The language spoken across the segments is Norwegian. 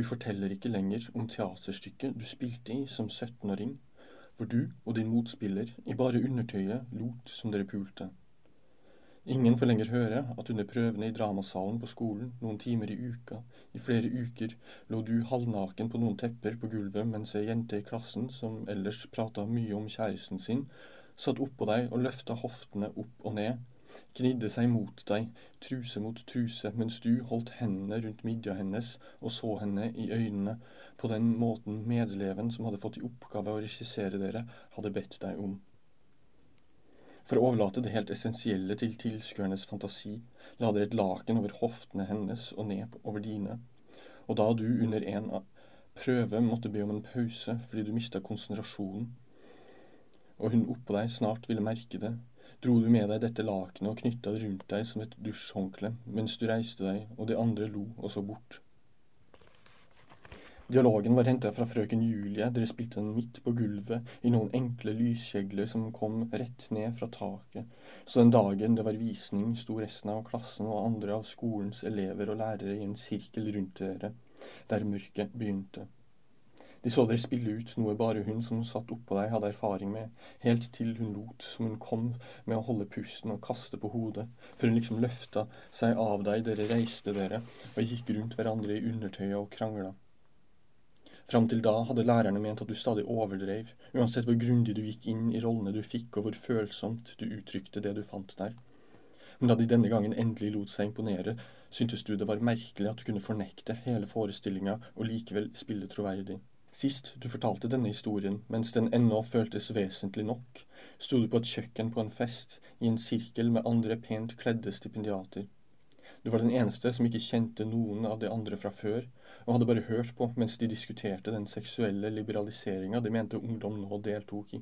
Du forteller ikke lenger om teaterstykket du spilte i som 17-åring, hvor du og din motspiller i bare undertøyet lot som dere pulte. Ingen får lenger høre at under prøvene i dramasalen på skolen noen timer i uka, i flere uker, lå du halvnaken på noen tepper på gulvet mens ei jente i klassen, som ellers prata mye om kjæresten sin, satt oppå deg og løfta hoftene opp og ned, gnidde seg mot deg, truse mot truse, mens du holdt hendene rundt midja hennes og så henne i øynene på den måten medeleven som hadde fått i oppgave å regissere dere, hadde bedt deg om. For å overlate det helt essensielle til tilskuernes fantasi, la dere et laken over hoftene hennes og ned over dine. Og da du under en prøve måtte be om en pause fordi du mista konsentrasjonen, og hun oppå deg snart ville merke det, dro du med deg dette lakenet og knytta det rundt deg som et dusjhåndkle mens du reiste deg, og de andre lo og så bort. Dialogen var henta fra frøken Julie. Dere spilte den midt på gulvet i noen enkle lyskjegler som kom rett ned fra taket. Så den dagen det var visning, sto resten av klassen og andre av skolens elever og lærere i en sirkel rundt dere, der mørket begynte. De så dere spille ut noe bare hun som satt oppå deg hadde erfaring med, helt til hun lot som hun kom med å holde pusten og kaste på hodet, før hun liksom løfta seg av deg, dere reiste dere og gikk rundt hverandre i undertøyet og krangla. Fram til da hadde lærerne ment at du stadig overdrev, uansett hvor grundig du gikk inn i rollene du fikk, og hvor følsomt du uttrykte det du fant der. Men da de denne gangen endelig lot seg imponere, syntes du det var merkelig at du kunne fornekte hele forestillinga og likevel spille troverdig. Sist du fortalte denne historien, mens den ennå føltes vesentlig nok, sto du på et kjøkken på en fest, i en sirkel med andre pent kledde stipendiater. Du var den eneste som ikke kjente noen av de andre fra før, og hadde bare hørt på mens de diskuterte den seksuelle liberaliseringa de mente ungdom nå deltok i.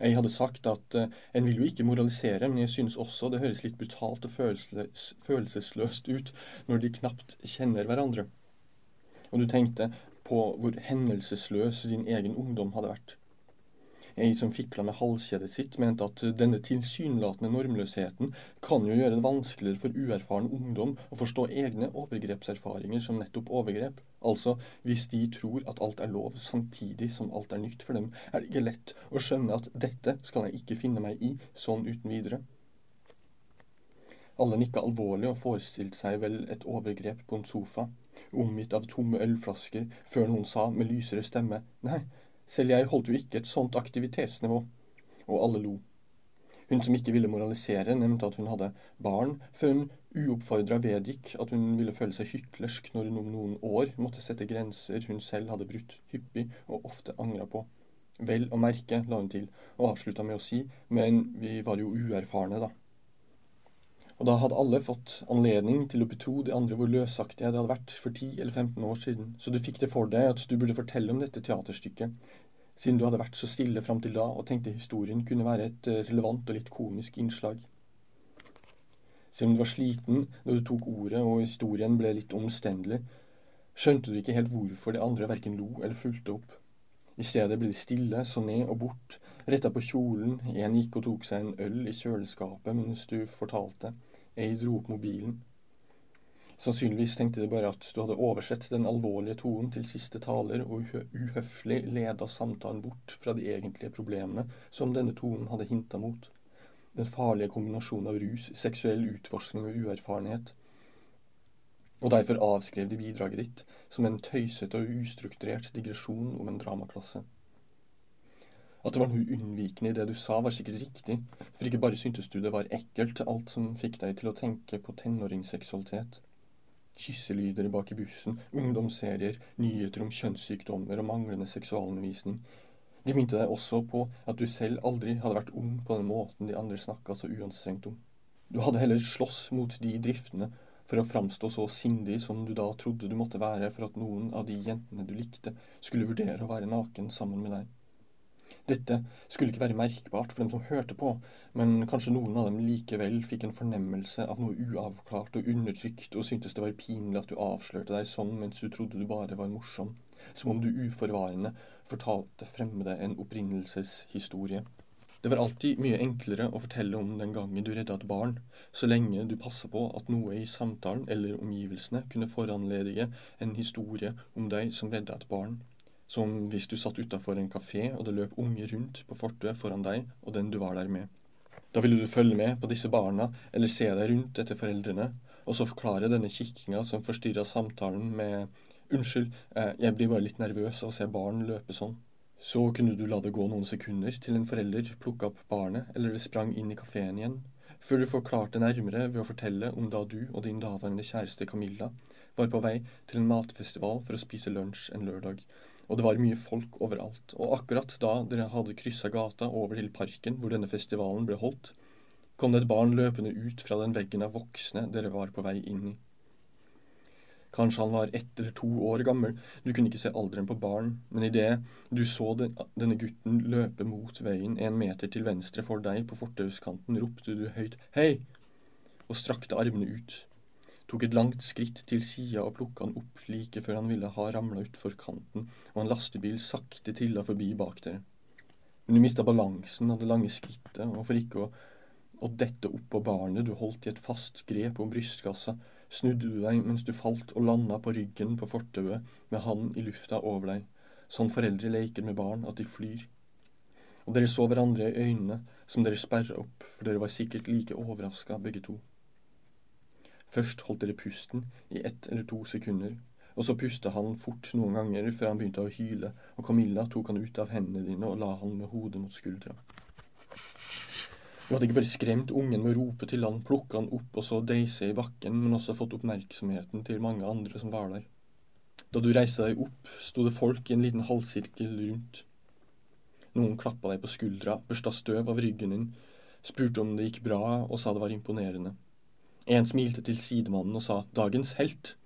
Jeg hadde sagt at uh, en vil jo ikke moralisere, men jeg synes også det høres litt brutalt og følelses følelsesløst ut når de knapt kjenner hverandre. Og du tenkte på hvor hendelsesløs din egen ungdom hadde vært. Ei som fikla med halskjedet sitt, mente at denne tilsynelatende normløsheten kan jo gjøre det vanskeligere for uerfaren ungdom å forstå egne overgrepserfaringer som nettopp overgrep. Altså, hvis de tror at alt er lov samtidig som alt er nytt for dem, er det ikke lett å skjønne at dette skal jeg ikke finne meg i sånn uten videre. Alle nikka alvorlig og forestilte seg vel et overgrep på en sofa, omgitt av tomme ølflasker, før noen sa med lysere stemme nei, selv jeg holdt jo ikke et sånt aktivitetsnivå. Og alle lo. Hun som ikke ville moralisere, nevnte at hun hadde barn, før hun uoppfordra vedgikk at hun ville føle seg hyklersk når hun om noen år måtte sette grenser hun selv hadde brutt hyppig og ofte angra på. Vel å merke, la hun til, og avslutta med å si, men vi var jo uerfarne, da. Og da hadde alle fått anledning til å betro de andre hvor løsaktige det hadde vært for 10 eller 15 år siden, så du fikk det for deg at du burde fortelle om dette teaterstykket, siden du hadde vært så stille fram til da og tenkte historien kunne være et eh, relevant og litt komisk innslag. Selv om du var sliten da du tok ordet og historien ble litt omstendelig, skjønte du ikke helt hvorfor de andre verken lo eller fulgte opp. I stedet ble de stille, så ned og bort, retta på kjolen, en gikk og tok seg en øl i kjøleskapet mens du fortalte, ei dro opp mobilen. Sannsynligvis tenkte de bare at du hadde oversett den alvorlige tonen til siste taler, og uhøflig leda samtalen bort fra de egentlige problemene som denne tonen hadde hinta mot. Den farlige kombinasjonen av rus, seksuell utforskning og uerfarenhet. Og derfor avskrev de bidraget ditt som en tøysete og ustrukturert digresjon om en dramaklasse. At det var noe unnvikende i det du sa, var sikkert riktig, for ikke bare syntes du det var ekkelt, alt som fikk deg til å tenke på tenåringsseksualitet. Kysselyder bak i bussen, ungdomsserier, nyheter om kjønnssykdommer og manglende seksualundervisning. De minte deg også på at du selv aldri hadde vært ung på den måten de andre snakka så uanstrengt om. Du hadde heller slåss mot de driftene for å framstå så sindig som du da trodde du måtte være for at noen av de jentene du likte, skulle vurdere å være naken sammen med deg. Dette skulle ikke være merkbart for dem som hørte på, men kanskje noen av dem likevel fikk en fornemmelse av noe uavklart og undertrykt, og syntes det var pinlig at du avslørte deg sånn mens du trodde du bare var morsom, som om du uforvarende fortalte fremmede en opprinnelseshistorie. Det var alltid mye enklere å fortelle om den gangen du redda et barn, så lenge du passa på at noe i samtalen eller omgivelsene kunne foranledige en historie om deg som redda et barn. Som hvis du satt utafor en kafé og det løp unge rundt på fortauet foran deg og den du var der med. Da ville du følge med på disse barna eller se deg rundt etter foreldrene, og så forklare denne kikkinga som forstyrra samtalen med Unnskyld, eh, jeg blir bare litt nervøs av å se barn løpe sånn. Så kunne du la det gå noen sekunder til en forelder plukka opp barnet, eller det sprang inn i kafeen igjen, før du forklarte nærmere ved å fortelle om da du og din daværende kjæreste Camilla var på vei til en matfestival for å spise lunsj en lørdag, og det var mye folk overalt, og akkurat da dere hadde kryssa gata over til parken hvor denne festivalen ble holdt, kom det et barn løpende ut fra den veggen av voksne dere var på vei inn i. Kanskje han var ett eller to år gammel, du kunne ikke se alderen på barn, men idet du så den, denne gutten løpe mot veien en meter til venstre for deg på fortauskanten, ropte du høyt hei, og strakte armene ut, tok et langt skritt til sida og plukka han opp like før han ville ha ramla utfor kanten og en lastebil sakte trilla forbi bak dere. Men du mista balansen av det lange skrittet, og for ikke å, å dette oppå barnet du holdt i et fast grep om brystkassa, snudde du deg mens du falt og landa på ryggen på fortauet med han i lufta over deg, sånn foreldre leker med barn at de flyr. Og dere så hverandre i øynene som dere sperra opp, for dere var sikkert like overraska begge to. Først holdt dere pusten i ett eller to sekunder, og så pusta han fort noen ganger før han begynte å hyle, og Camilla tok han ut av hendene dine og la han med hodet mot skuldra. Du hadde ikke bare skremt ungen med å rope til han, plukke han opp og så deise i bakken, men også fått oppmerksomheten til mange andre som var der. Da du reiste deg opp, sto det folk i en liten halvsirkel rundt. Noen klappa deg på skuldra, børsta støv av ryggen din, spurte om det gikk bra og sa det var imponerende. En smilte til sidemannen og sa 'dagens helt',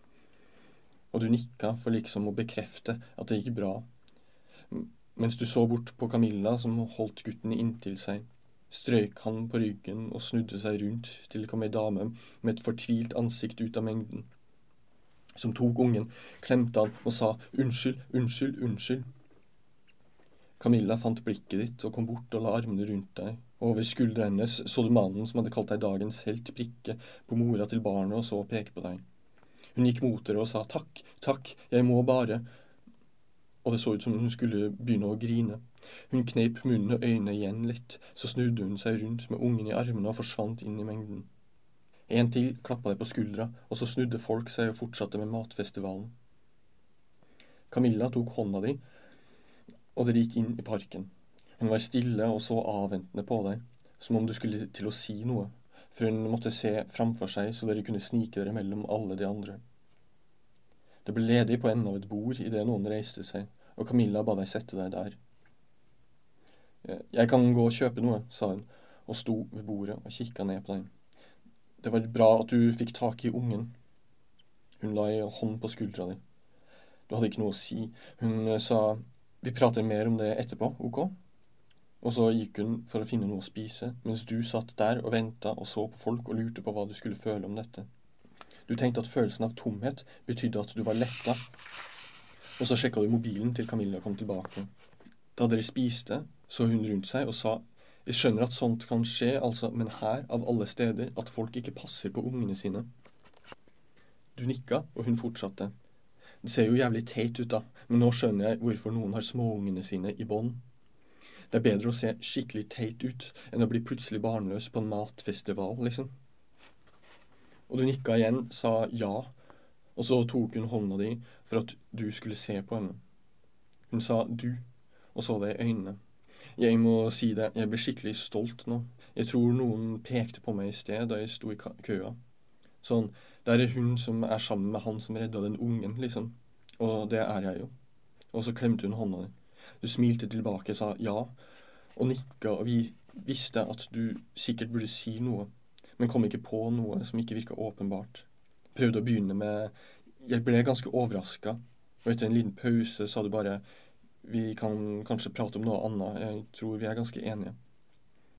og du nikka for liksom å bekrefte at det gikk bra, mens du så bort på Camilla som holdt gutten inntil seg strøyk han på ryggen og snudde seg rundt til det kom ei dame med et fortvilt ansikt ut av mengden. Som tok ungen, klemte han og sa unnskyld, unnskyld, unnskyld. Camilla fant blikket ditt og kom bort og la armene rundt deg. Over skuldra hennes så du mannen som hadde kalt deg dagens helt, prikke på mora til barnet og så peke på deg. Hun gikk mot dere og sa takk, takk, jeg må bare… Og det så ut som hun skulle begynne å grine. Hun kneip munnen og øynene igjen litt, så snudde hun seg rundt med ungen i armene og forsvant inn i mengden. En til klappa det på skuldra, og så snudde folk seg og fortsatte med matfestivalen. Camilla tok hånda di, og dere gikk inn i parken. Hun var stille og så avventende på deg, som om du skulle til å si noe, for hun måtte se framfor seg så dere kunne snike dere mellom alle de andre. Det ble ledig på enden av et bord idet noen reiste seg, og Camilla ba deg sette deg der. Jeg kan gå og kjøpe noe, sa hun, og sto ved bordet og kikka ned på deg. Det var bra at du fikk tak i ungen. Hun la ei hånd på skuldra di. Du hadde ikke noe å si. Hun eh, sa vi prater mer om det etterpå, ok? Og så gikk hun for å finne noe å spise, mens du satt der og venta og så på folk og lurte på hva du skulle føle om dette. Du tenkte at følelsen av tomhet betydde at du var letta, og så sjekka du mobilen til Camilla kom tilbake. Da dere spiste, så hun rundt seg og sa jeg skjønner at sånt kan skje, altså, men her, av alle steder, at folk ikke passer på ungene sine. Du nikka, og hun fortsatte. Det ser jo jævlig teit ut, da, men nå skjønner jeg hvorfor noen har småungene sine i bånd. Det er bedre å se skikkelig teit ut enn å bli plutselig barnløs på en matfestival, liksom. Og du nikka igjen, sa ja, og så tok hun hånda di for at du skulle se på henne. Hun sa du, og så deg i øynene. Jeg må si det, jeg ble skikkelig stolt nå. Jeg tror noen pekte på meg i sted da jeg sto i køa. Sånn, der er hun som er sammen med han som redda den ungen, liksom. Og det er jeg jo. Og så klemte hun hånda di. Du smilte tilbake, sa ja, og nikka, og vi visste at du sikkert burde si noe, men kom ikke på noe som ikke virka åpenbart. Prøvde å begynne med Jeg ble ganske overraska, og etter en liten pause sa du bare vi kan kanskje prate om noe annet. Jeg tror vi er ganske enige.